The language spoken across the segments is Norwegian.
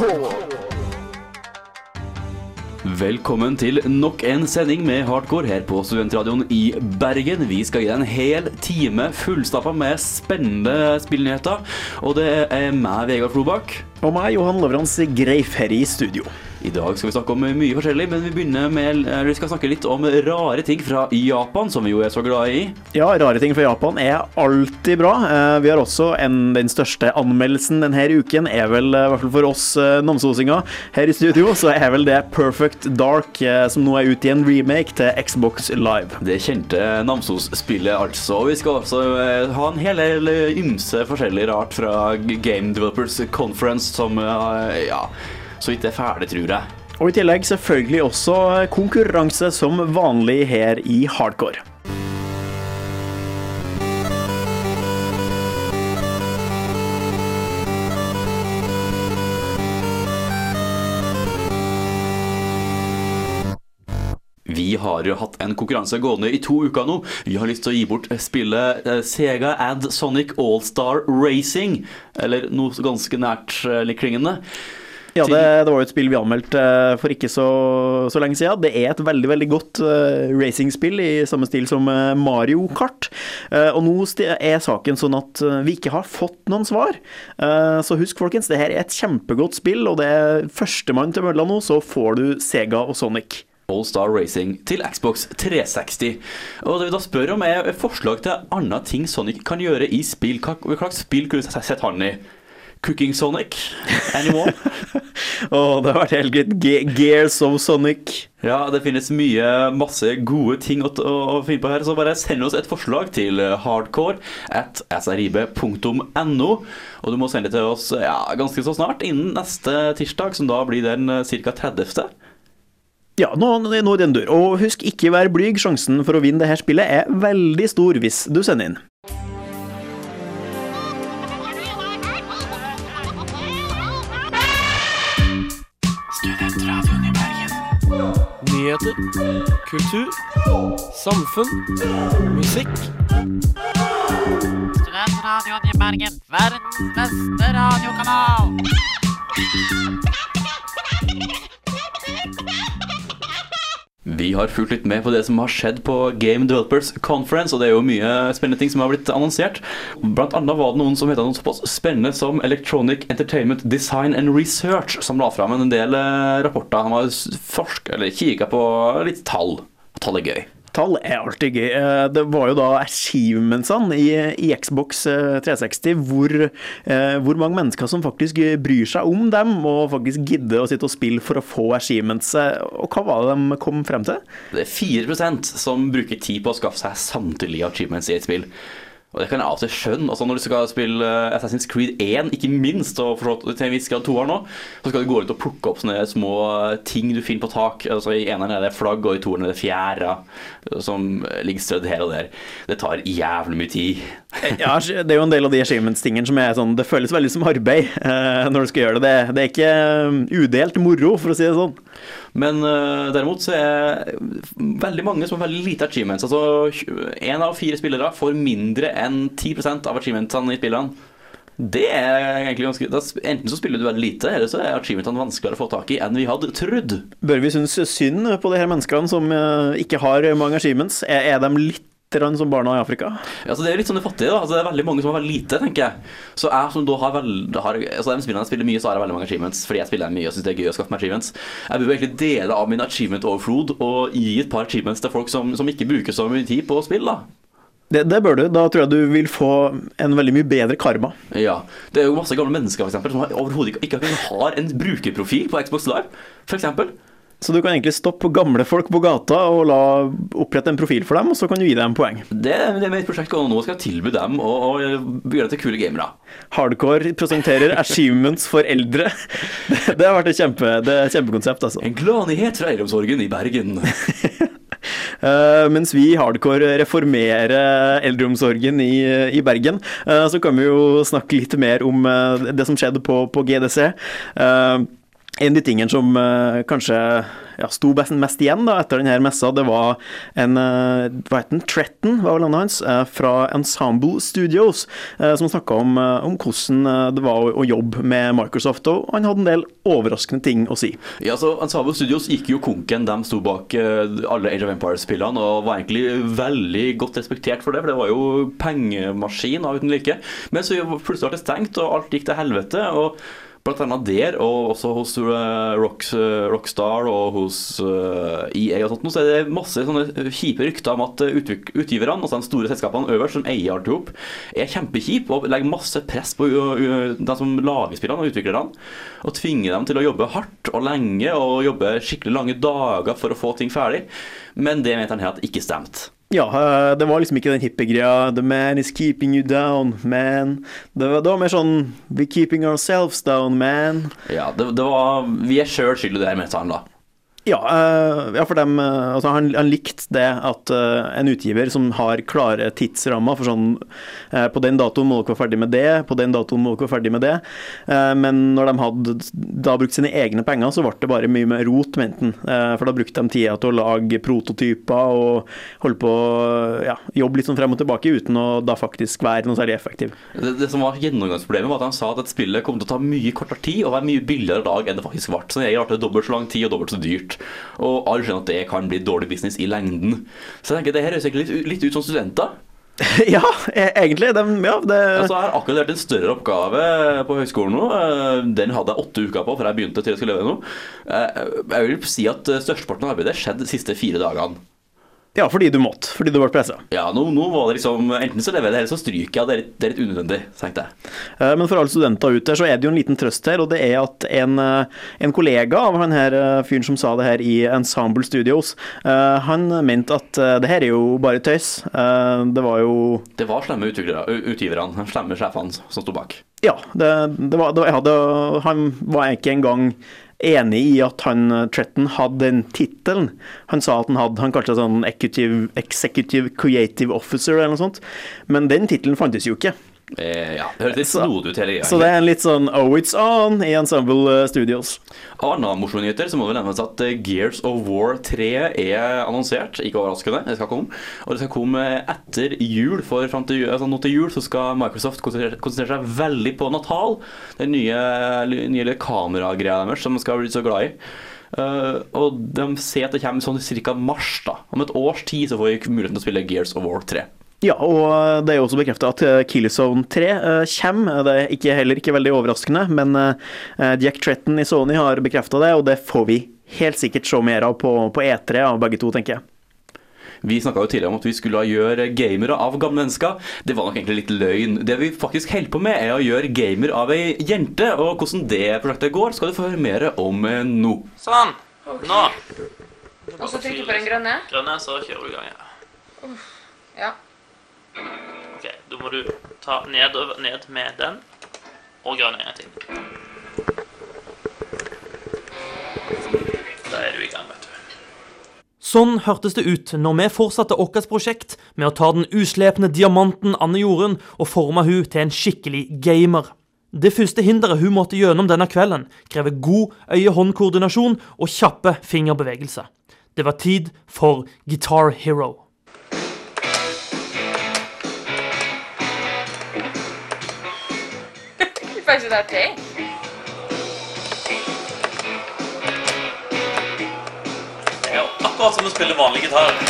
hardcore. Velkommen til nok en sending med hardcore her på Studentradioen i Bergen. Vi skal gi deg en hel time fullstappa med spennende spillnyheter. Og det er meg, Vegard Flobakk. Og meg, Johan Lovrans Greif, her i studio. I dag skal vi snakke om mye forskjellig, men vi begynner med eller vi skal snakke litt om rare ting fra Japan, som vi jo er så glad i. Ja, rare ting fra Japan er alltid bra. Eh, Vi har også en, den største anmeldelsen denne uken, er vel, eh, i hvert fall for oss eh, namsosinger her i studio, så er vel det Perfect Dark, eh, som nå er ute i en remake til Xbox Live. Det kjente Namsos-spillet, altså. Vi skal også eh, ha en hel del ymse forskjellig rart fra Game Developers Conference, som eh, ja, så vidt det er ferdig, tror jeg. Og i tillegg selvfølgelig også konkurranse som vanlig her i Hardcore. Vi har jo hatt en konkurranse gående i to uker nå. Vi har lyst til å gi bort spillet eh, Sega and Sonic All-Star Racing, eller noe ganske nært eh, klingende. Ja, det, det var jo et spill vi anmeldte eh, for ikke så, så lenge siden. Det er et veldig veldig godt uh, racingspill i samme stil som eh, Mario Kart. Uh, og nå er saken sånn at vi ikke har fått noen svar. Så husk, folkens, det her er et kjempegodt spill, og det er førstemann til mølla nå, så får du Sega og Sonic. All-Star Racing til Xbox 360. Og det vi da spør om, er forslag til andre ting Sonic kan gjøre i spill. Hva slags spill kunne du sett han i? Cooking Sonic? Anyone? oh, det har vært helt greit. Ge Gears of Sonic. Ja, det finnes mye, masse gode ting å, å, å finne på her, så bare send oss et forslag til hardcore at srib.no. Og du må sende det til oss ja, ganske så snart, innen neste tirsdag, som da blir den ca. 30. Ja, nå, nå er den dør. Og husk, ikke vær blyg. Sjansen for å vinne dette spillet er veldig stor hvis du sender inn. Nyheter, kultur, samfunn, musikk. Studentradioen i Bergen, verdens beste radiokanal. Vi har fulgt litt med på det som har skjedd på Game Developers Conference, og det er jo mye spennende ting som har blitt annonsert. Blant annet var det noen som heta noe såpass spennende som Electronic Entertainment Design and Research, som la fram en del eh, rapporter. Han har forska eller kikka på litt tall. Tall er gøy. Tall er alltid gøy. Eh, Det var jo da achievementsene i, i Xbox eh, 360 hvor, eh, hvor mange mennesker som faktisk bryr seg om dem, og faktisk gidder å sitte og spille for å få achievements. Eh, Og hva var det de kom frem til? Det er 4 som bruker tid på å skaffe seg samtlige achievements i et spill. Og det kan jeg av og til skjønne. Altså Når du skal spille eh, Assassin's Creed 1, ikke minst, og til en viss grad toeren nå, så skal du gå rundt og plukke opp sånne små eh, ting du finner på tak. Altså I eneren er det flagg, og i toeren er det fjæra som ligger strødd her og der. Det tar jævlig mye tid. Ja, det er jo en del av de achievements-tingene som er sånn Det føles veldig som arbeid eh, når du skal gjøre det. Det, er ikke eh, udelt moro, for å si det sånn. Men eh, derimot så er veldig mange som har veldig lite achievements. Altså én av fire spillere får mindre enn 10% av achievementene i spillene. Det er egentlig ganske da, Enten så spiller du veldig lite, eller så er achievementene vanskeligere å få tak i enn vi hadde trodd. Bør vi synes synd på de her menneskene som eh, ikke har mange achievements? Er, er de litt som barna i Afrika? Ja, Altså, det er litt sånn det fattige. da altså, Det er veldig mange som har veldig lite, tenker jeg. Så jeg som da har veldig har, altså, De spillene jeg spiller mye, så har jeg veldig mange achievements. Fordi jeg spiller mye og syns det er gøy å skaffe meg achievements. Jeg burde egentlig dele av min achievement overflod og gi et par achievements til folk som, som ikke bruker så mye tid på å spille. da Det, det bør du. Da tror jeg du vil få en veldig mye bedre karma. Ja, Det er jo masse gamle mennesker for eksempel, som har- overhodet ikke, ikke har en brukerprofil på Xbox Live. For eksempel. Så du kan egentlig stoppe gamle folk på gata og la opprette en profil for dem, og så kan du gi dem poeng. Det, det er mitt prosjekt og nå. Skal jeg tilby dem å gjøre til kule gamere. Hardcore presenterer achievements for eldre. Det, det har vært et kjempe, det er et kjempekonsept, altså. En gladnyhet fra eldreomsorgen i Bergen. Eh, mens vi Hardcore reformerer eldreomsorgen i, i Bergen, eh, så kan vi jo snakke litt mer om eh, det som skjedde på, på GDC. En av de tingene som uh, kanskje ja, sto mest igjen da, etter denne messa, det var en uh, hva heter den, Tretton, var vel navnet hans, uh, fra Ensemble Studios, uh, som snakka om, om hvordan det var å, å jobbe med Microsoft, og han hadde en del overraskende ting å si. Ja, så Ensemble Studios gikk jo konken. De sto bak alle Age of Empires-spillene og var egentlig veldig godt respektert for det, for det var jo pengemaskin av uten like. Men så plutselig ble det stengt, og alt gikk til helvete. og Blant annet der, og også hos eh, Rocks, eh, Rockstar og hos eh, EA og sånt, så er det masse sånne kjipe rykter om at utgiverne, altså de store selskapene øverst, som eier alt i er kjempekjipe og legger masse press på de som lager spillene og utviklerne, og tvinger dem til å jobbe hardt og lenge og jobbe skikkelig lange dager for å få ting ferdig. Men det mente han her at ikke stemte. Ja, eh, det var liksom ikke den hippie-greia 'The man is keeping you down, man'. Det var, det var mer sånn 'We're keeping ourselves down, man'. Ja, det, det var Vi er sjøl skyld i det her, mente han da. Ja, eh, ja for dem, eh, altså han, han likte det at eh, en utgiver som har klare tidsrammer for sånn På den datoen må dere være ferdig med det, på den datoen må dere være ferdig med det. Men når de hadde da brukt sine egne penger, så ble det bare mye mer rot, mente han. For da brukte de tida til å lage prototyper og holde på å ja, jobbe litt sånn frem og tilbake uten å da faktisk være noe særlig effektiv. Det, det som var gjennomgangsproblemet, var at han sa at et spillet kom til å ta mye kortere tid og være mye billigere dag enn det faktisk ble. Så jeg ble dobbelt så lang tid og dobbelt så dyrt. Og alle skjønner at det kan bli dårlig business i lengden. Så jeg tenker det her høres litt, litt ut som studenter. ja, e- egentlig. De, ja, det, Altså, jeg har akkurat levert en større oppgave på høyskolen nå. Eh, Den hadde jeg åtte uker på før jeg begynte til jeg skulle leve nå. Eh, Jeg vil si at eh, størsteparten av arbeidet skjedde de siste fire dagene. Ja, fordi du måtte. Fordi du ble pressa. Ja, nå, nå var det liksom Enten så leverer jeg det, eller så stryker jeg. Det er litt, det er litt unødvendig, tenkte jeg. Eh, Men for alle studenter ute så er det jo en liten trøst her, og det er at en, eh, en kollega av han her eh, fyren som sa det her i Ensemble Studios, han mente at det her er jo bare tøys. Det var jo Det var slemme utgiverne, slemme sjefene som sto bak. Ja, det, det var, det ja det, han var ikke engang enig i at han eh, Tretton hadde den tittelen. Han sa at han hadde, han kalte det sånn executive, executive creative officer eller noe sånt, men den tittelen fantes jo ikke. Eh, ja, Det høres litt Så- snodig ut hele greia. Så det er en litt sånn oh it's on i Ensemble eh, Studios. Av andre morsomme nyheter så må det nevnes at eh, Gears of War 3 er annonsert. Ikke overraskende, det skal komme. Og det skal komme etter jul, for fram til, altså nå til jul så skal Microsoft konsentrere, konsentrere seg veldig på Natal. Den nye, nye kameragreia deres som de skal bli så glad i. Uh, og de sier at det kommer sånn ca. mars. da Om et års tid så får vi muligheten til å spille Gears of War 3. Ja, og det er jo også bekrefta at eh, Killzone 3 eh, kommer. Det er ikke, heller ikke veldig overraskende, men eh, Jack Tretton i Sony har bekrefta det, og det får vi helt sikkert se mer av på, på E3 av begge to, tenker jeg. Vi snakka jo tidligere om at vi skulle gjøre gamere av gamle mennesker. Det var nok egentlig litt løgn. Det vi faktisk holder på med, er å gjøre gamer av ei jente. Og hvordan det prosjektet går, skal du få høre mer om nå. Sånn. Nå. Og så trykker du på den grønne? Grønne, så kjører du i gang. Ja. Ja. Ok, Da må du ta ned, ned med den og grønn en gang til. Da er du i gang, vet du. Sånn hørtes det ut når vi fortsatte vårt prosjekt med å ta den uslepne diamanten Anne Jorunn og forme hun til en skikkelig gamer. Det første hinderet hun måtte gjennom denne kvelden, krever god øye-hånd-koordinasjon og kjappe fingerbevegelser. Det var tid for Guitar Hero. Du day. det er jo akkurat som å spille vanlig gitar.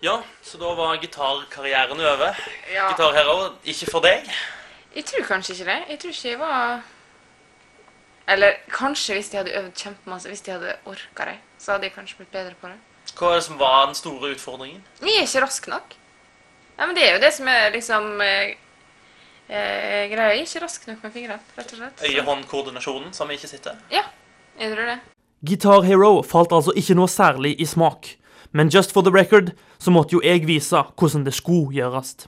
Ja, så da var gitarkarrieren over. Ja. Gitar Hero, ikke for deg. Jeg tror kanskje ikke det. Jeg tror ikke jeg var Eller kanskje hvis de hadde øvd kjempemasse, hvis de hadde orka det, så hadde de kanskje blitt bedre på det. Hva er det som var den store utfordringen? De er ikke rask nok. Ja, men det er jo det som er liksom eh, eh, greia. Jeg er ikke rask nok med fingrene, rett og slett. Øye-hånd-koordinasjonen, som ikke sitter. Ja, jeg tror det. Guitar Hero falt altså ikke noe særlig i smak. Men just for the record så måtte jo jeg vise hvordan det skulle gjøres.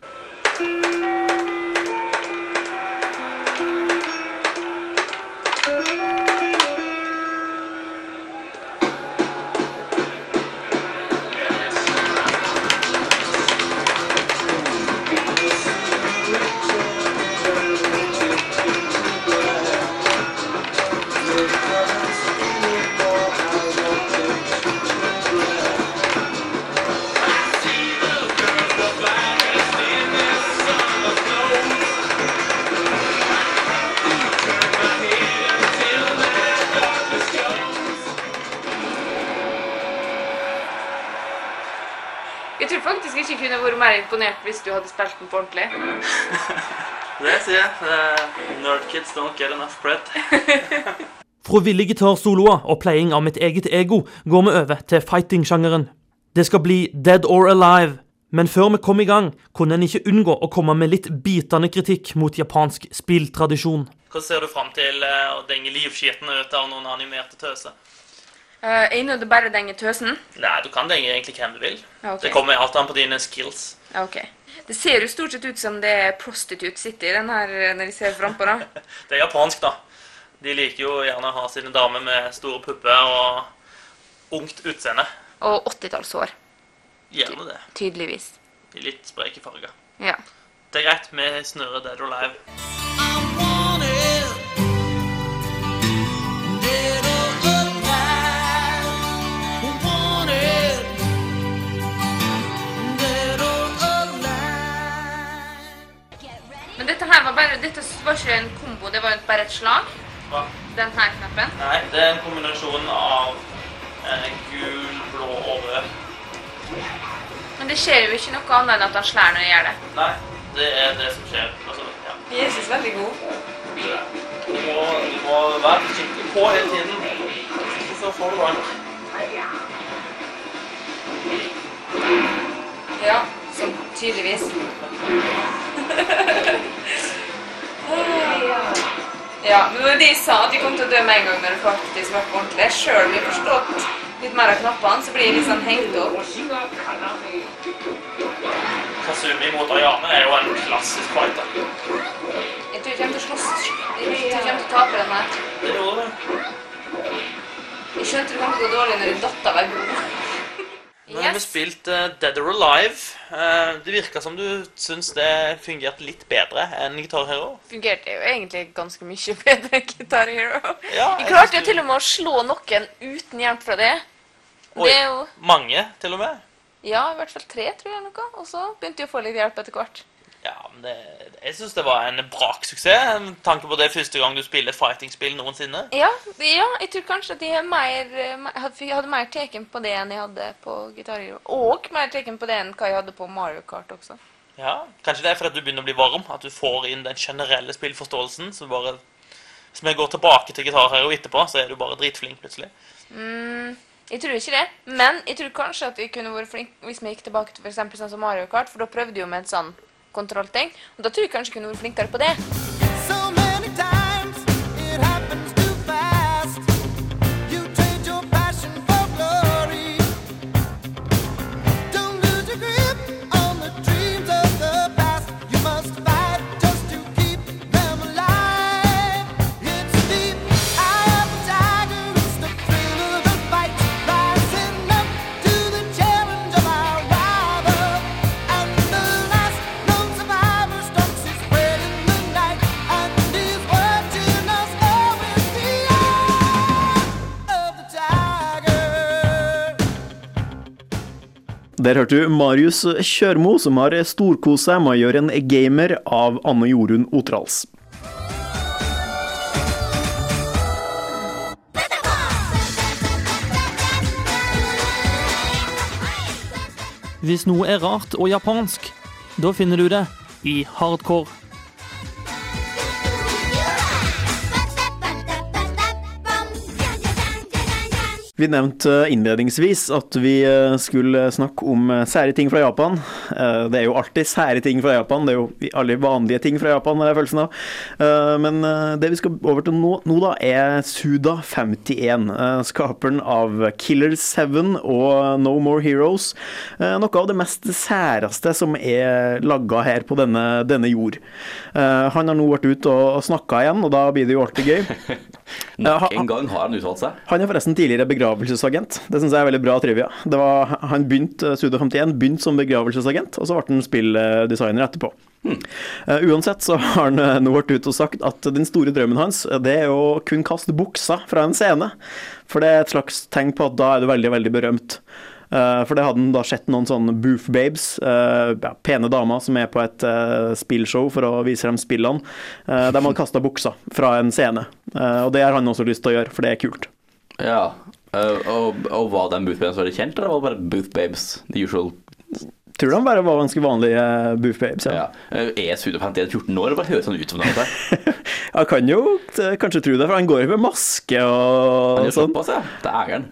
Imponert hvis du hadde spilt den på ordentlig. Det sier jeg. Eh, Nerdkids don't get enough cred. Fra ville gitarsoloer og playing av mitt eget ego går vi over til fighting-sjangeren. Det skal bli Dead or Alive, men før vi kom i gang, kunne en ikke unngå å komme med litt bitende kritikk mot japansk spilltradisjon. Hvordan ser du fram til eh, å denge livskiten ut av noen animerte tøser? Uh, Egner det bare denge tøsen. Nei, du kan denge egentlig hvem du vil. Okay. Det kommer alt an på dine skills. Ja, ok. Det ser jo stort sett ut som det er prostitute sitter i den her eh, når de ser frampå. Det er japansk, da. De liker jo gjerne å ha sine damer med store pupper og ungt utseende. Og 80-tallshår. Gjerne det. Tydeligvis. I litt spreke farger. Ja. Det er greit. Vi snurrer Dead or Alive. Her var bare Dette var ikke en kombo, det var bare et slag. Hva? Den her knappen. Nei, det er en kombinasjon av eh, gul, blå og rød. Men det skjer jo ikke noe annet enn at han slår når jeg gjør det. Nei, det er det som skjer. Altså, ja. Jesus veldig god. Du må, du må være skikkelig på hele tiden. Så får du vann. Ja, tydeligvis. ja, men når de sa at de kom til å dø med en gang når det faktisk var på ordentlig, sjøl om jeg forstått litt mer av knappene, så blir jeg litt sånn hengt opp. Kasumi mot Ayane er jo en klassisk fighter. Jeg tror jeg kommer til å slåss. Jeg tror jeg kommer til å tape den her. Det gjorde du. Jeg skjønte det kom til å gå dårlig når jeg datt av ei bro. Nå har vi spilt uh, Dead or Alive. Uh, det virka som du syns det fungerte litt bedre enn Guitar Hero. fungerte jo egentlig ganske mye bedre enn Guitar Hero. Ja, Jeg jeg klarte jo du... til og med å slå noen uten hjelp fra det. Oi. Det jo Mange, til og med. Ja, i hvert fall tre, tror jeg. noe. Og så begynte jeg å få litt hjelp etter hvert. Ja, men det, jeg syns det var en braksuksess. Med tanke på det første gang du spiller et fighting-spill noensinne. Ja, ja, jeg tror kanskje at er mer, eh, hadde, mer teken på det enn jeg hadde på Guitar Hero. Og mer teken på det enn hva jeg hadde på Mario Kart også. Ja, Kanskje det er fordi du begynner å bli varm, at du får inn den generelle spillforståelsen. Så bare Hvis vi går tilbake til Guitar Hero etterpå, så er du bare dritflink plutselig. Mm, jeg tror ikke det. Men jeg tror kanskje at vi kunne vært flinke hvis vi gikk tilbake til for eksempel sånn som Mario Kart, for da prøvde vi jo med et sånn kontrollting. Og da tror jeg kanskje jeg kunne vært flinkere på det. Der hørte du Marius Kjørmo, som har storkost seg med å gjøre en gamer av Anne Jorunn Otrals. Hvis noe er rart og japansk, da finner du det i hardcore. Vi nevnte innledningsvis at vi eh, skulle snakke om eh, sære ting fra Japan. Eh, Det er jo alltid sære ting fra Japan, det er jo alle vanlige ting fra Japan, har jeg følelsen av. Men det vi skal over til nå, nå da, er Suda51, eh, skaperen av Killer 7 og No More Heroes. Noe av det mest særeste som er laga her på denne, denne jord. Han har nå vært ute og snakka igjen, og da blir det jo alltid gøy. Nok en gang har han uttalt seg. Han er forresten tidligere begravelsesagent. Det syns jeg er veldig bra trivia. Det var, han begynte, Studio 51 begynte som begravelsesagent, og så ble han spilldesigner etterpå. Eh, uansett så har han eh, nå vært ute og sagt at den store drømmen hans eh, det er å kun kaste buksa fra en scene. For det er et slags tegn på at da er du veldig, veldig berømt. Uh, For det hadde han da sett noen sånne boof babes, eh, ja, pene damer som er på et eh, spillshow for å vise dem spillene. Eh, De hadde kasta buksa fra en scene. Eh, Og det har han også lyst til å gjøre, for det er kult. Ja. Eh, og, og var den booth babes veldig kjent, eller var det bare booth babes? The usual tror han bare var ganske vanlige uh, boof babes. Ja. Ja. Eh, Er Sudo51 14 år? Hva høres sånn ut som det. Jeg kan jo eh, kanskje tro det, for han går jo med maske Han og han sånn. såpass, ja. Det er han.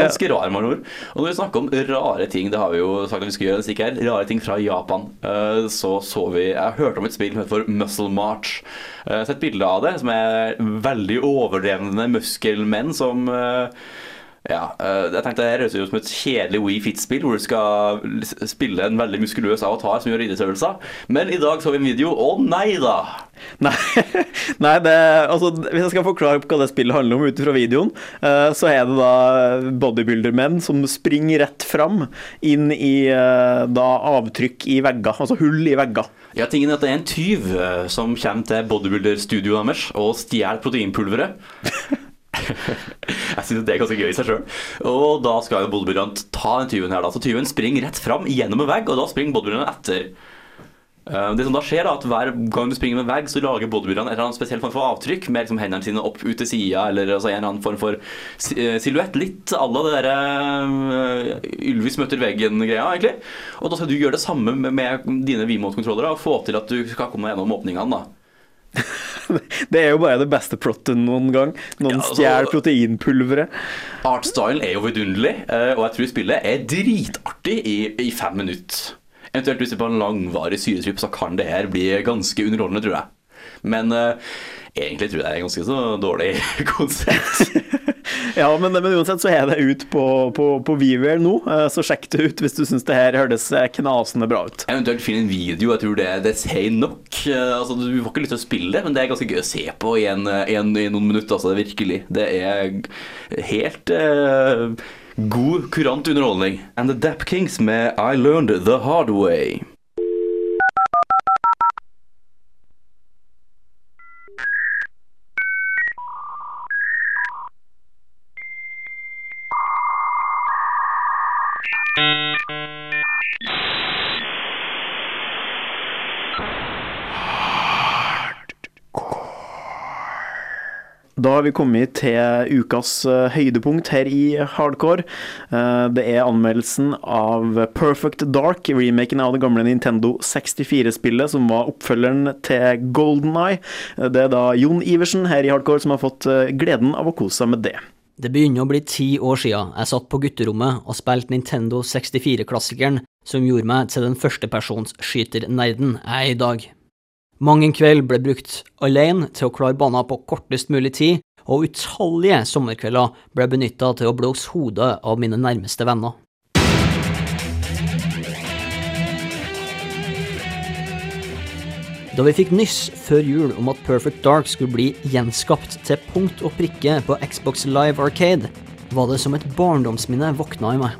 Ganske rar, med. Og når vi snakker om rare ting, det har vi jo sagt at vi skal gjøre, hvis ikke her, rare ting fra Japan, eh, så så vi Jeg hørte om et spill som heter for Muscle March. Eh, Jeg har sett bilde av det, som er veldig overdrevne muskelmenn som eh, ja, eh, jeg tenkte Det høres ut som et kjedelig Wii Fit-spill hvor du skal spille en veldig muskuløs avatar som gjør idrettsøvelser. Men i dag så vi en video, og nei da! Nei, nei det, altså, hvis jeg skal forklare hva det spillet handler om ut fra videoen, eh, så er det da bodybuildermenn som springer rett fram inn i eh, da avtrykk i vegger, altså hull i vegger. Ja, tingen er at det er en tyv som kommer til bodybuilder-studioet deres og stjeler proteinpulveret. Jeg synes det er ganske gøy i seg sjøl. Og da skal jo bodybuilderen ta den tyven her, da. Så tyven springer rett fram gjennom en vegg, og da springer bodybuilderen etter. Eh, Det som da skjer da, at Hver gang du springer med vegg, så lager bodybuilderen en eller annen spesiell form for avtrykk med liksom hendene sine opp ut til sida, eller altså en eller annen form for eh, silhuett. Litt à la det derre uh, Ylvis møter veggen-greia, egentlig. Og da skal du gjøre det samme med, dine Vmote-kontrollere og få til at du skal komme gjennom åpningene. da. Det er jo bare det beste plottet noen gang. Noen Ja, altså- stjeler proteinpulveret. Artstylen er jo vidunderlig, eh, og jeg tror spillet er dritartig i, i fem minutter. Eventuelt hvis det er på en langvarig syretripp, så kan det her bli ganske underholdende, tror jeg. Men uh, egentlig tror jeg det er ganske så dårlig konsept. Ja, men, men uansett så er det ut på, på, på Viewer nå, eh, så sjekk det ut hvis du syns det her høres eh, knasende bra ut. Eventuelt finn en video, jeg tror det, det sier nok. Eh, Altså, du får ikke lyst til å spille det, men det er ganske gøy å se på i, en, en, i noen minutter. Altså, virkelig. Det er helt uh, god, kurant underholdning. And the Dap Kings med I Learned The Hard Way. Da har vi kommet til ukas eh, høydepunkt her i Hardcore. Eh, Det er anmeldelsen av Perfect Dark, remaken av det gamle Nintendo 64-spillet, som var oppfølgeren til Golden Eye. Det er da Jon Iversen her i Hardcore som har fått eh, gleden av å kose seg med det. Det begynner å bli ti år siden jeg satt på gutterommet og spilte Nintendo 64-klassikeren som gjorde meg til den førstepersonsskyternerden jeg er i dag. Mang en kveld ble brukt alene til å klare banen på kortest mulig tid, og utallige sommerkvelder ble benytta til å blåse hodet av mine nærmeste venner. Da vi fikk nyss før jul om at Perfect Dark skulle bli gjenskapt til punkt og prikke på Xbox Live Arcade, var det som et barndomsminne våkna i meg.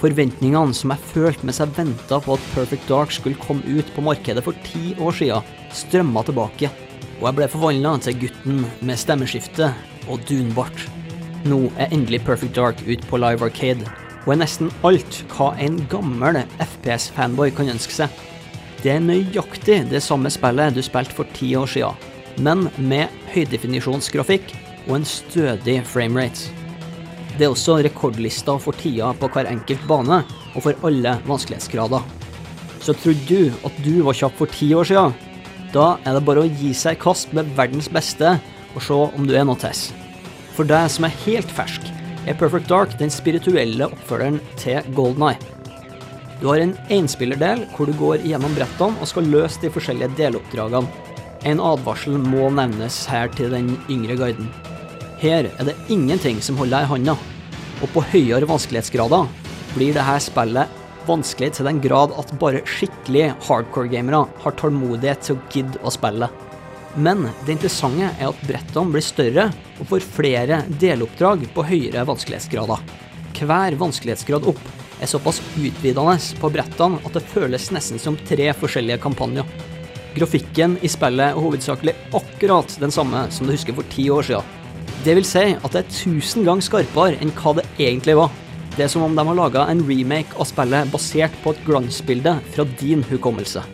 Forventningene som jeg følte mens jeg venta på at Perfect Dark skulle komme ut på markedet for ti år siden, strømma tilbake, og jeg ble forvandla til gutten med stemmeskifte og dunbart. Nå er endelig Perfect Dark ut på Live Arcade, og er nesten alt hva en gammel FPS-fanboy kan ønske seg. Det er nøyaktig det samme spillet du spilte for ti år siden, men med høydefinisjonsgrafikk og en stødig framerate. Det er også rekordlister for tida på hver enkelt bane, og for alle vanskelighetsgrader. Så trodde du at du var kjapp for ti år siden? Da er det bare å gi seg i kast med verdens beste og se om du er noe til. For deg som er helt fersk, er Perfect Dark den spirituelle oppfølgeren til Golden Eye. Du har en enspillerdel hvor du går gjennom brettene og skal løse de forskjellige deloppdragene. En advarsel må nevnes her til den yngre guiden. Her er det ingenting som holder deg i handa, og på høyere vanskelighetsgrader blir dette spillet vanskelig til den grad at bare skikkelig hardcore-gamere har tålmodighet til å gidde å spille. Men det interessante er at brettene blir større og får flere deloppdrag på høyere vanskelighetsgrader. Hver vanskelighetsgrad opp er såpass utvidende på brettene at det føles nesten som tre forskjellige kampanjer. Grafikken i spillet er hovedsakelig akkurat den samme som du husker for ti år siden. Det vil si at det er tusen ganger skarpere enn hva det egentlig var. Det er som om de har laga en remake av spillet basert på et glansbilde fra din hukommelse.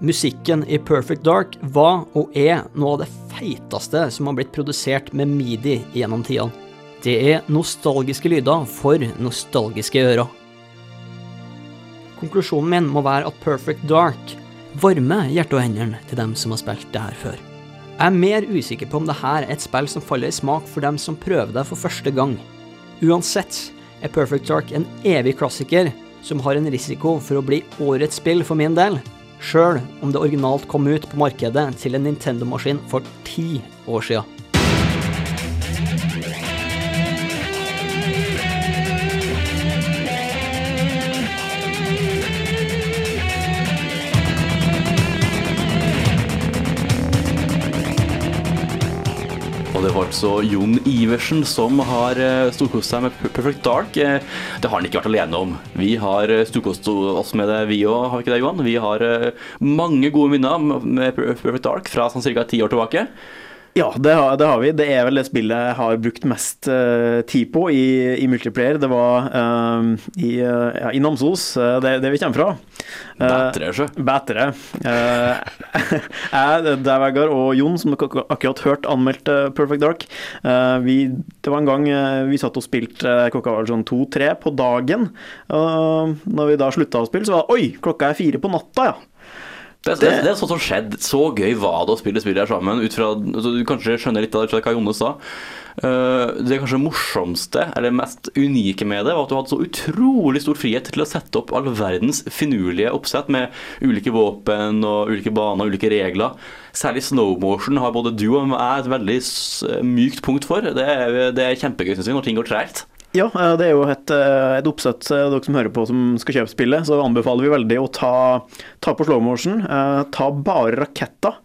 Musikken i Perfect Dark var og er noe av det feiteste som har blitt produsert med midi gjennom tidene. Det er nostalgiske lyder for nostalgiske ører. Konklusjonen min må være at Perfect Dark varmer hjertet og hendene til dem som har spilt det her før. Jeg er mer usikker på om det her er et spill som faller i smak for dem som prøver det for første gang. Uansett er Perfect Dark en evig klassiker som har en risiko for å bli årets spill for min del, sjøl om det originalt kom ut på markedet til en Nintendo-maskin for ti år sia. Var altså Jon Iversen som har eh, storkost seg med Perfect Dark. Eh, Det har han ikke vært alene om. Vi har eh, storkost oss med det, vi òg, har vi ikke det, Johan? Vi har mange gode minner med Perfect Dark fra sånn ca. ti år tilbake. Ja, det har, det har vi. Det er vel det spillet jeg har brukt mest uh, tid på i, i multiplayer. Det var uh, i, uh, ja, i Namsos, det, det vi kommer fra. Bætre, sjø. Bætre. Jeg, Dæv Vegard og Jon, som dere akkurat hørt, anmeldte Perfect Dark. Vi, det var en gang vi satt og spilte klokka var sånn to-tre på dagen. Når vi da slutta å spille, så var det Oi, klokka er fire på natta, ja. Det, det, det er sånt som skjedde. Så gøy var det å spille spillet her sammen. Ut fra, altså, du kanskje skjønner litt av det hva Jonne sa. Eh, det kanskje morsomste, eller mest unike med det, var at du hadde så utrolig stor frihet til å sette opp all verdens finurlige oppsett med ulike våpen og ulike baner og ulike regler. Særlig slow motion har både du og jeg et veldig mykt punkt for. Det er, det er kjempegøy synes jeg, når ting går tregt. Ja, eh, det er jo et, eh, et oppsett eh, dere som hører på som skal kjøpe spillet, så anbefaler vi veldig å ta, ta på slow motion. Eh, ta bare raketter.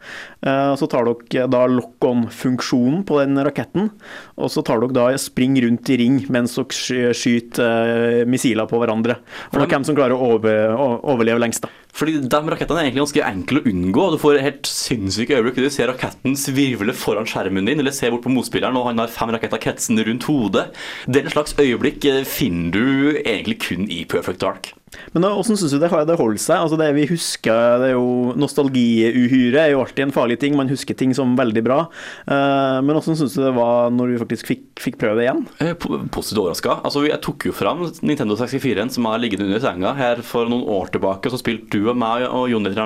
Eh, så tar dere da lock-on-funksjonen på den raketten, og så tar dere da spring rundt i ring mens dere skyter eh, missiler på hverandre. For det er hvem som klarer å over, å- overleve lengst, da. Fordi de rakettene er egentlig ganske enkle å unngå. Du får helt sinnssyke øyeblikk. Du ser raketten svirvle foran skjermen din, eller ser bort på motspilleren, og han har fem raketter kretsende rundt hodet. Den slags øyeblikk eh, finner du egentlig kun i Perfect Dark. Men åssen syns du det, det holder seg? Altså det vi husker, det er jo Nostalgiuhyre er jo alltid en farlig ting. Man husker ting som veldig bra. Eh, men hvordan syns du det var når du faktisk fikk, fikk prøve det igjen? Eh, Positivt overraska. Altså, jeg tok jo fram Nintendo 64-en som har ligget under senga her for noen år tilbake, så spilte du og meg og Jon litt.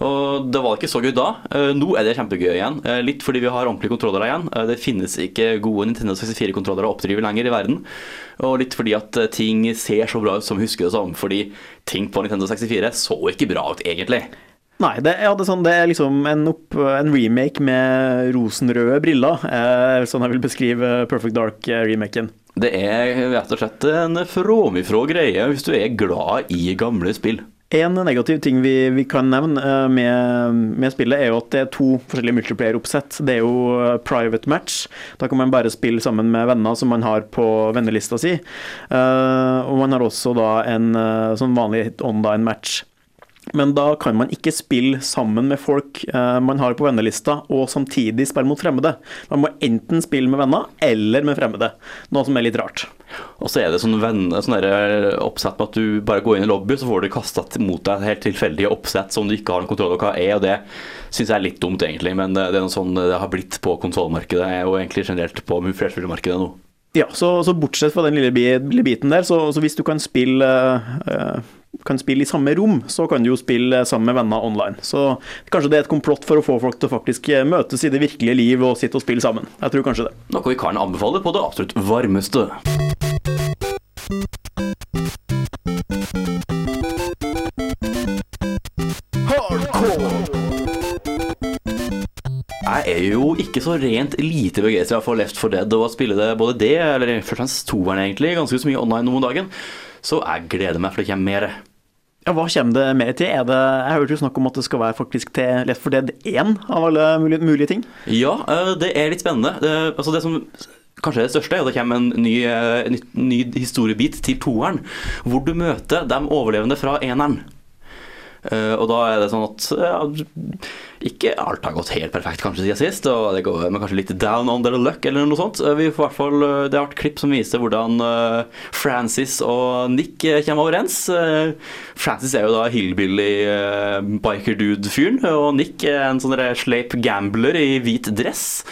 Og det var ikke så gøy da. Eh, Nå er det kjempegøy igjen. Eh, Litt fordi vi har ordentlige kontrollere igjen. Eh, Det finnes ikke gode Nintendo 64-kontrollere å oppdrive lenger i verden. Og litt fordi at ting ser så bra ut som vi husker det som. Fordi ting på Nintendo 64 så ikke bra ut, egentlig. Nei, det, ja, det, er sånn, det er liksom en, opp, en remake med rosenrøde briller. Eh, sånn jeg vil beskrive Perfect Dark-remaken. Det er rett og slett en fråmifrå greie hvis du er glad i gamle spill. En negativ ting vi, vi kan nevne eh, med, med spillet, er jo at det er to forskjellige multiplayer-oppsett. Det er jo eh, private match. Da kan man bare spille sammen med venner som man har på vennelista si. Eh, og man har også da en eh, sånn vanlig online match. Men da kan man ikke spille sammen med folk eh, man har på vennelista, og samtidig spille mot fremmede. Man må enten spille med venner eller med fremmede, noe som er litt rart. Og så er det sånn, venner, sånn oppsett med at du bare går inn i lobby, så får du kasta mot deg helt tilfeldige oppsett som du ikke har noen kontroll over hva er, og det syns jeg er litt dumt, egentlig. Men det er noe sånn det har blitt på konsollmarkedet, og egentlig generelt på flerspillermarkedet nå. Ja, så, så bortsett fra den lille, biten der, så, så hvis du kan spille, eh, kan spille i samme rom, så kan du jo spille sammen med venner online. Så kanskje det er et komplott for å få folk til å faktisk eh, møtes i det virkelige liv og sitte og spille sammen. Jeg tror kanskje det. Noe vi kan anbefale på det absolutt varmeste. Jeg er jo ikke så rent lite begeistra for Left 4 Dead og å spille det både det, eller først og fremst toeren egentlig, ganske så mye online noen dagen. Så jeg gleder meg for det kommer mer. Ja, Hva kommer det mer til? Er det, jeg hørte jo snakk om at det skal være faktisk til Left 4 Dead 1 av alle mulige, mulige ting. Ja, eh, det er litt spennende. Det, altså det som kanskje er det største, er at det kommer en ny, eh, ny, ny historiebit til toeren, hvor du møter de overlevende fra eneren. Eh, og da er det sånn at ja, ikke alt har gått helt perfekt kanskje siden sist, og det går med kanskje litt down on their luck eller noe sånt. Eh, Vi får hvert fall, eh, det har vært klipp som viser hvordan Francis og Nick kommer overens. Francis er jo da hillbilly biker dude-fyren, og Nick er en sånn sleip gambler i hvit dress.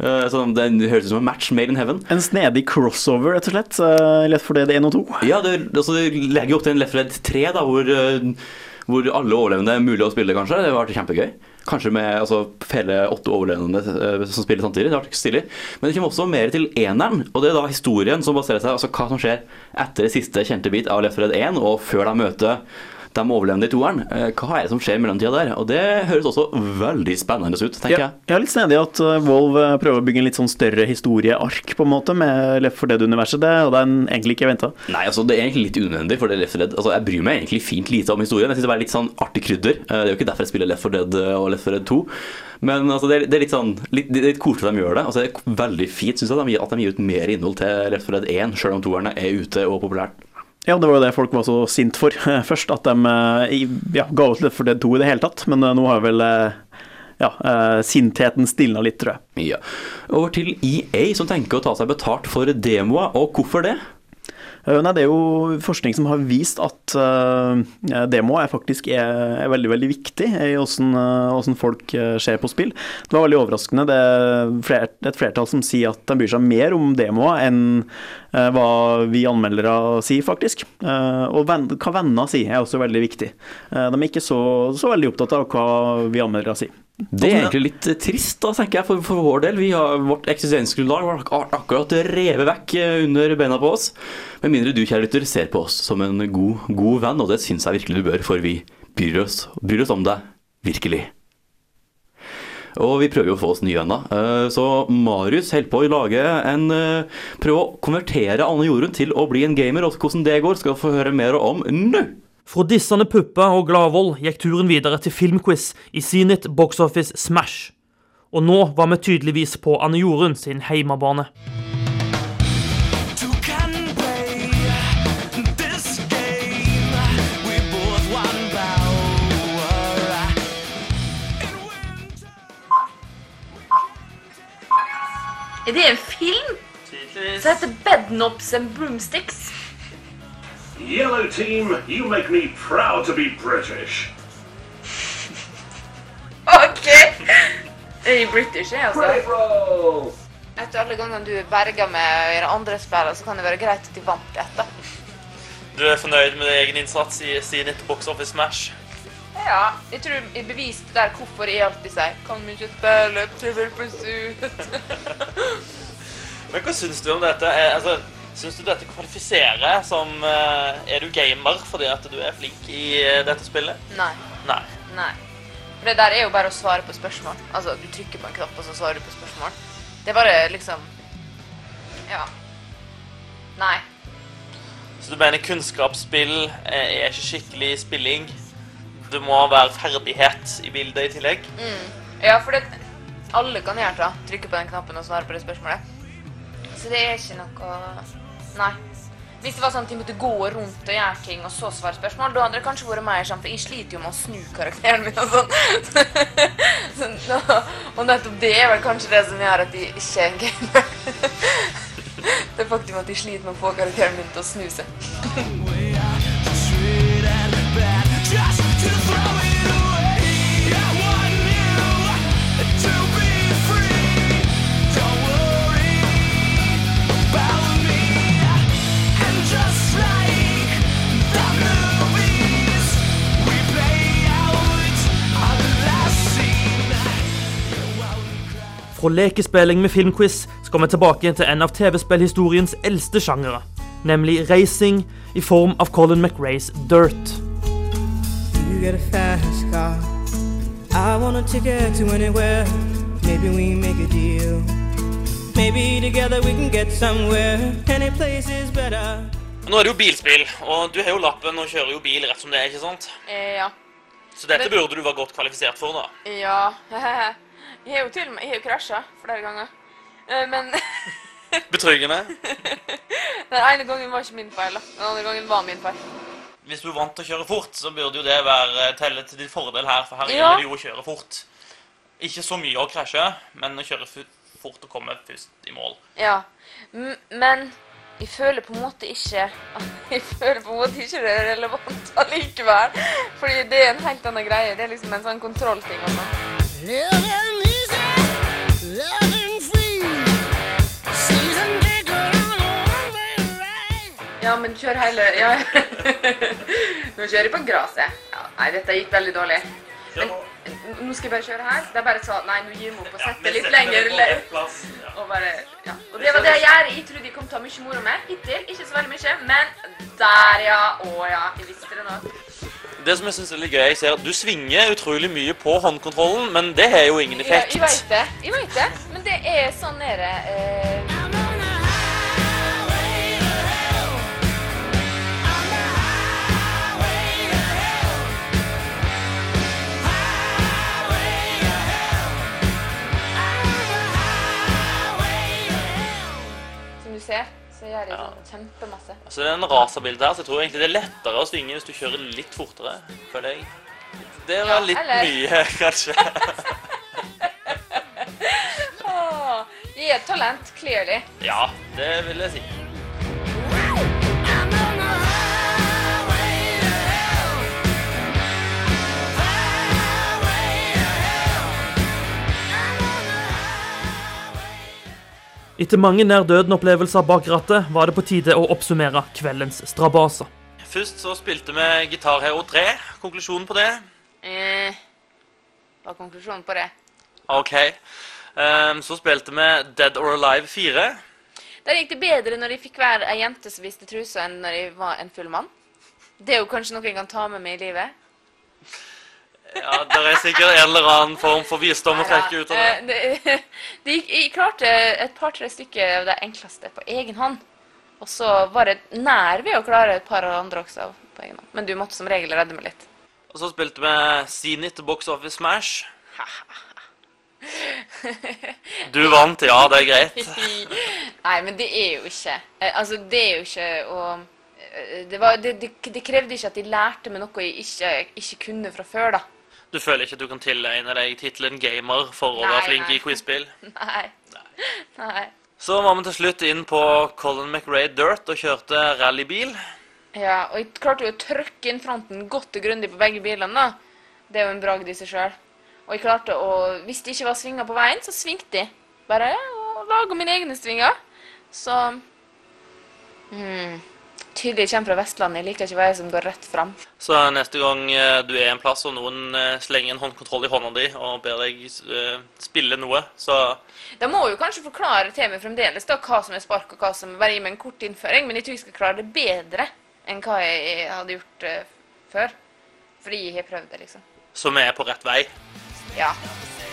Eh, Så den høres ut som en match made in heaven. En snedig crossover, rett og slett. eh, Lett for det, det 1 og 2. Ja, det, altså, det legger opp til en Left for Dead 3, da, hvor, eh, hvor alle overlevende er mulig å spille, kanskje. Det har vært kjempegøy. Kanskje med altså, hele åtte overlevende som spiller samtidig. Det har vært stilig. Men det kommer også mer til eneren, og det er da historien som baserer seg altså hva som skjer etter det siste kjente bit av Left for Dead 1, og før de møter de overlevende i toeren. Eh, Hva er det som skjer i mellomtida der? Og det høres også veldig spennende ut, tenker Ja, jeg. jeg er litt snedig at uh, Volv uh, prøver å bygge en litt sånn større historieark på en måte med Left 4 Dead-universet, det, det er egentlig ikke venta. Nei, altså Det er egentlig litt unødvendig, for det Left 4 Dead Altså, Jeg bryr meg egentlig fint lite om historien. Jeg synes det er litt sånn artig krydder. Eh, Det er jo ikke derfor jeg spiller Left 4 Dead eh, og Left 4 Dead 2. Men altså, det er, det er litt sånn litt, det er litt koselig at de gjør det. Altså, Det er veldig fint synes jeg, at de gir- at de gir ut mer innhold til Left 4 Dead 1, selv om toerne er ute og populært. Ja, det var jo det folk var så sint for først, at de uh, ja, ga ut 4 Dead 2 i det hele tatt. Men uh, nå har vel ja, sintheten stilna litt, tror jeg. Ja. Over til EA, som tenker å ta seg betalt for demoer. Og hvorfor det? Uh, Nei, Det er jo forskning som har vist at uh, demo er faktisk er, er veldig veldig viktig i hvordan, uh, hvordan folk uh, ser på spill. Det var veldig overraskende. Det er, flert, er et flertall som sier at de bryr seg mer om demoer enn uh, hva vi anmeldere sier, faktisk. Og ven, hva venner sier er også veldig viktig. De er ikke så, så veldig opptatt av hva vi anmeldere sier. Det er egentlig litt eh, trist, da, tenker jeg, for, for vår del. Vi har, vårt eksistensgrunnlag var ak akkurat revet vekk eh, under beina på oss. Med mindre du, kjære lytter, ser på oss som en god, god venn, og det syns jeg virkelig du bør, for vi bryr oss, bryr oss om deg. Virkelig. Og vi prøver jo å få oss nye venner. Eh, Så Marius holder på å lage en Prøve å konvertere Anne Jorunn til å bli en gamer, og hvordan det går, skal du få høre mer om nå. Fra dissende pupper og Gladvold gikk turen videre til filmquiz i Zenit Box Office Smash. Og nå var vi tydeligvis på Anne Jorunn sin heimebane. Er det en film som heter Bedknobs and Broomsticks? Yellow team, you make me proud to be British. OK! Jeg er British, jeg, altså. Credit roll! Etter alle gangene du berga med å gjøre andre spillere, så kan det være greit at de vant ett, da. Du er fornøyd med din egen innsats i Zenit Box Office Smash? Ja, jeg tror jeg beviste der hvorfor jeg alltid sier Kan vi ikke spille Trivial Pursuit? Men hva syns du om dette? Altså, syns du dette kvalifiserer som eh, Er du gamer fordi at du er flink i eh, dette spillet? Nei. Nei. Nei. For det der er jo bare å svare på spørsmål. Altså, du trykker på en knapp, og så svarer du på spørsmål. Det er bare liksom Ja. Nei. Så du mener kunnskapsspill eh, er ikke skikkelig spilling? Det må være ferdighet i bildet i tillegg? Ja, for det, alle kan gjøre det. Trykke på den knappen og svare på det spørsmålet. Så det er ikke noe Nei. Hvis det var sånn at de måtte gå rundt og gjøre ting og så svare spørsmål, da hadde det kanskje vært mer sånn, for jeg sliter jo med å snu karakteren min og sånn. så, da, og nettopp det er vel kanskje det som gjør at de ikke er en gamer. det er faktum at de sliter med å få karakteren min til å snu seg. Fra lekespilling med filmquiz skal vi tilbake til en av TV-spillhistoriens eldste sjangere, nemlig racing i form av Colin McRaes Dirt. You get a fast car. I want a ticket to anywhere. Maybe we make a deal. Maybe together we can get somewhere. Any place is better. Nå er det jo bilspill, og du har jo lappen og kjører jo bil rett som det er, ikke sant? Eh, ja. Så dette burde du være godt kvalifisert for, da. Ja. Jeg har jo til og med Jeg har jo krasja flere ganger. Eh, Men Betryggende. den ene gangen var ikke min feil. da. Den andre gangen var min feil. Hvis du er vant til å kjøre fort, så burde jo det være telle til din fordel her, for her Ja. gjelder det jo å kjøre fort. Ikke så mye å krasje, men å kjøre fu- fort og komme først i mål. Ja. M men jeg føler på en måte ikke Jeg føler på en måte ikke det er relevant allikevel. Fordi det er en helt annen greie. Det er liksom en sånn kontrollting og sånn. Living. Ja, men kjør hele ja. Nå kjører jeg på gresset. Ja, nei, dette gikk veldig dårlig. Men, nå skal jeg bare kjøre her. Det er bare sånn Nei, nå gir vi opp og setter litt lenger. Og bare Ja. Og det var det jeg gjør. Jeg trodde jeg kom til å ha mye moro med hittil. Ikke så veldig mye, men der, ja. Å ja. Jeg visste det nå. Det som jeg synes er litt gøy, jeg ser at du svinger utrolig mye på håndkontrollen, men det har jo ingen Ja, effekt. jeg veit det. Jeg vet det. Men det er sånn er det. Eh, så gjør ja. sånn kjempemasse. Altså, det er en racerbilde her, så jeg tror egentlig det er lettere å svinge hvis du kjører litt fortere, føler jeg. Det var Ja, litt eller- mye, kanskje. Jeg er et talent, clearly. Ja, det vil jeg si. Etter mange nær døden-opplevelser bak rattet var det på tide å oppsummere kveldens strabaser. Først så spilte vi Gitar Hero 3. Konklusjonen på det? Eh, hva er konklusjonen på det? OK. Um, så spilte vi Dead or Alive 4. Der gikk det bedre når jeg fikk være ei jente som viste trusa, enn når jeg var en full mann. Det er jo kanskje noe jeg kan ta med meg i livet. Ja, Det er sikkert en eller annen form for visdom å trekke ut av det. De, jeg klarte et par-tre stykker av det enkleste på egen hånd. Og så var det nær ved å klare et par av andre også på egen hånd. Men du måtte som regel redde meg litt. Og så spilte vi Zenit Box Office Smash. Du vant, ja, det er greit. Nei, men det er jo ikke eh, Altså, det er jo ikke å eh, det, var, det, det, det krevde ikke at de lærte meg noe jeg ikke, ikke kunne fra før, da. Du føler ikke at du kan tilegne deg tittelen gamer for å være flink nei. i quizspill? Nei. Nei. Så var vi til slutt inn på Colin McRae Dirt og kjørte rallybil. Ja, og jeg klarte jo å trykke inn fronten godt og grundig på begge bilene, da. Det er jo en bragd i seg sjøl. Og jeg klarte å Hvis det ikke var svinger på veien, så svingte jeg. Bare og laga mine egne svinger. Så hmm, Tydelig kommer fra Vestlandet. Jeg liker ikke veier som går rett fram. Så neste gang eh, du er en plass og noen eh, slenger en håndkontroll i hånda di og ber deg eh, spille noe, så De må jo kanskje forklare til meg fremdeles da, hva som er spark, og hva som bare gi meg en kort innføring, men jeg tror jeg skal klare det bedre enn hva jeg hadde gjort før. Fordi jeg har prøvd det, liksom. Så vi er på rett vei. Ja.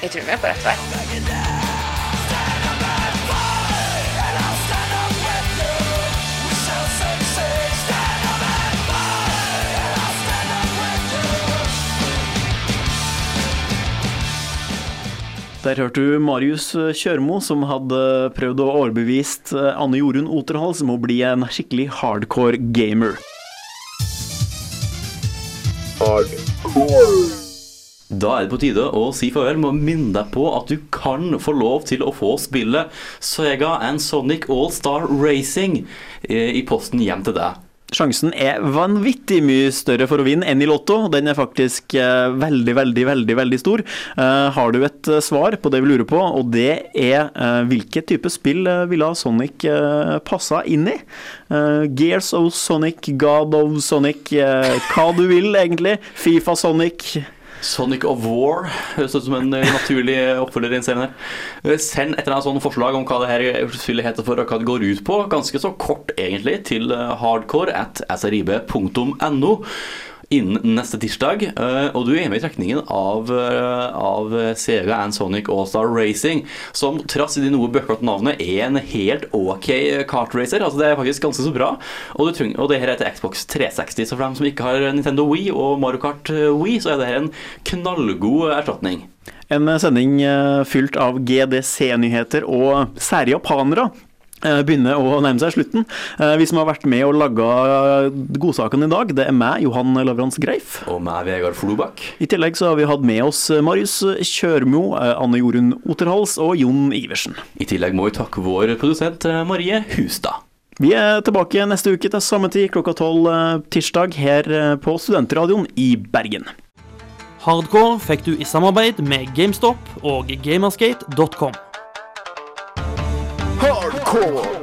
Jeg tror vi er på rett vei. Der hørte du Marius Kjørmo, som hadde prøvd å overbevist Anne Jorunn Oterhals om å bli en skikkelig hardcore gamer. Da er det på tide å si farvel med å minne deg på at du kan få lov til å få spillet Sega and Sonic All-Star Racing eh, i posten hjem til deg. Sjansen er vanvittig mye større for å vinne enn i Lotto. Den er faktisk eh, veldig, veldig, veldig veldig stor. Eh, har du et eh, svar på det vi lurer på, og det er hvilket type spill ville Sonic passa inn i? Gears of Sonic, God of Sonic, hva du vil egentlig. Fifa Sonic. Sonic of War høres ut som en eh, naturlig oppfølger i en serie. Eh, Send et eller annet sånt forslag om hva det her spillet heter for, og hva det går ut på. Ganske så kort, egentlig, til eh, hardcore at srib.no innen neste tirsdag. Eh, Og du er med i trekningen av, eh, av Sega and Sonic All-Star Racing, som trass i de noe bøklete navnet er en helt ok kartracer. Altså, det er faktisk ganske så bra. Og, du trenger, og det her heter Xbox 360, så for dem som ikke har Nintendo Wii og Mario Kart eh, Wii, så er det her en knallgod erstatning. En sending fylt av GDC-nyheter og sære. Eh, Begynner å nærme seg slutten. Eh, Vi som har vært med og laga godsaken i dag, det er meg, Johan Lavrans Greif. Og meg, Vegard Flobakk. I tillegg så har vi hatt med oss Marius Kjørmo, eh, Anne Jorunn Oterhals og Jon Iversen. I tillegg må vi takke vår produsent eh, Marie Hustad. Vi er tilbake neste uke til samme tid klokka tolv eh, tirsdag her eh, på Studentradioen i Bergen. Hardcore fikk du i samarbeid med GameStop og gamersgate.com. Hardcore.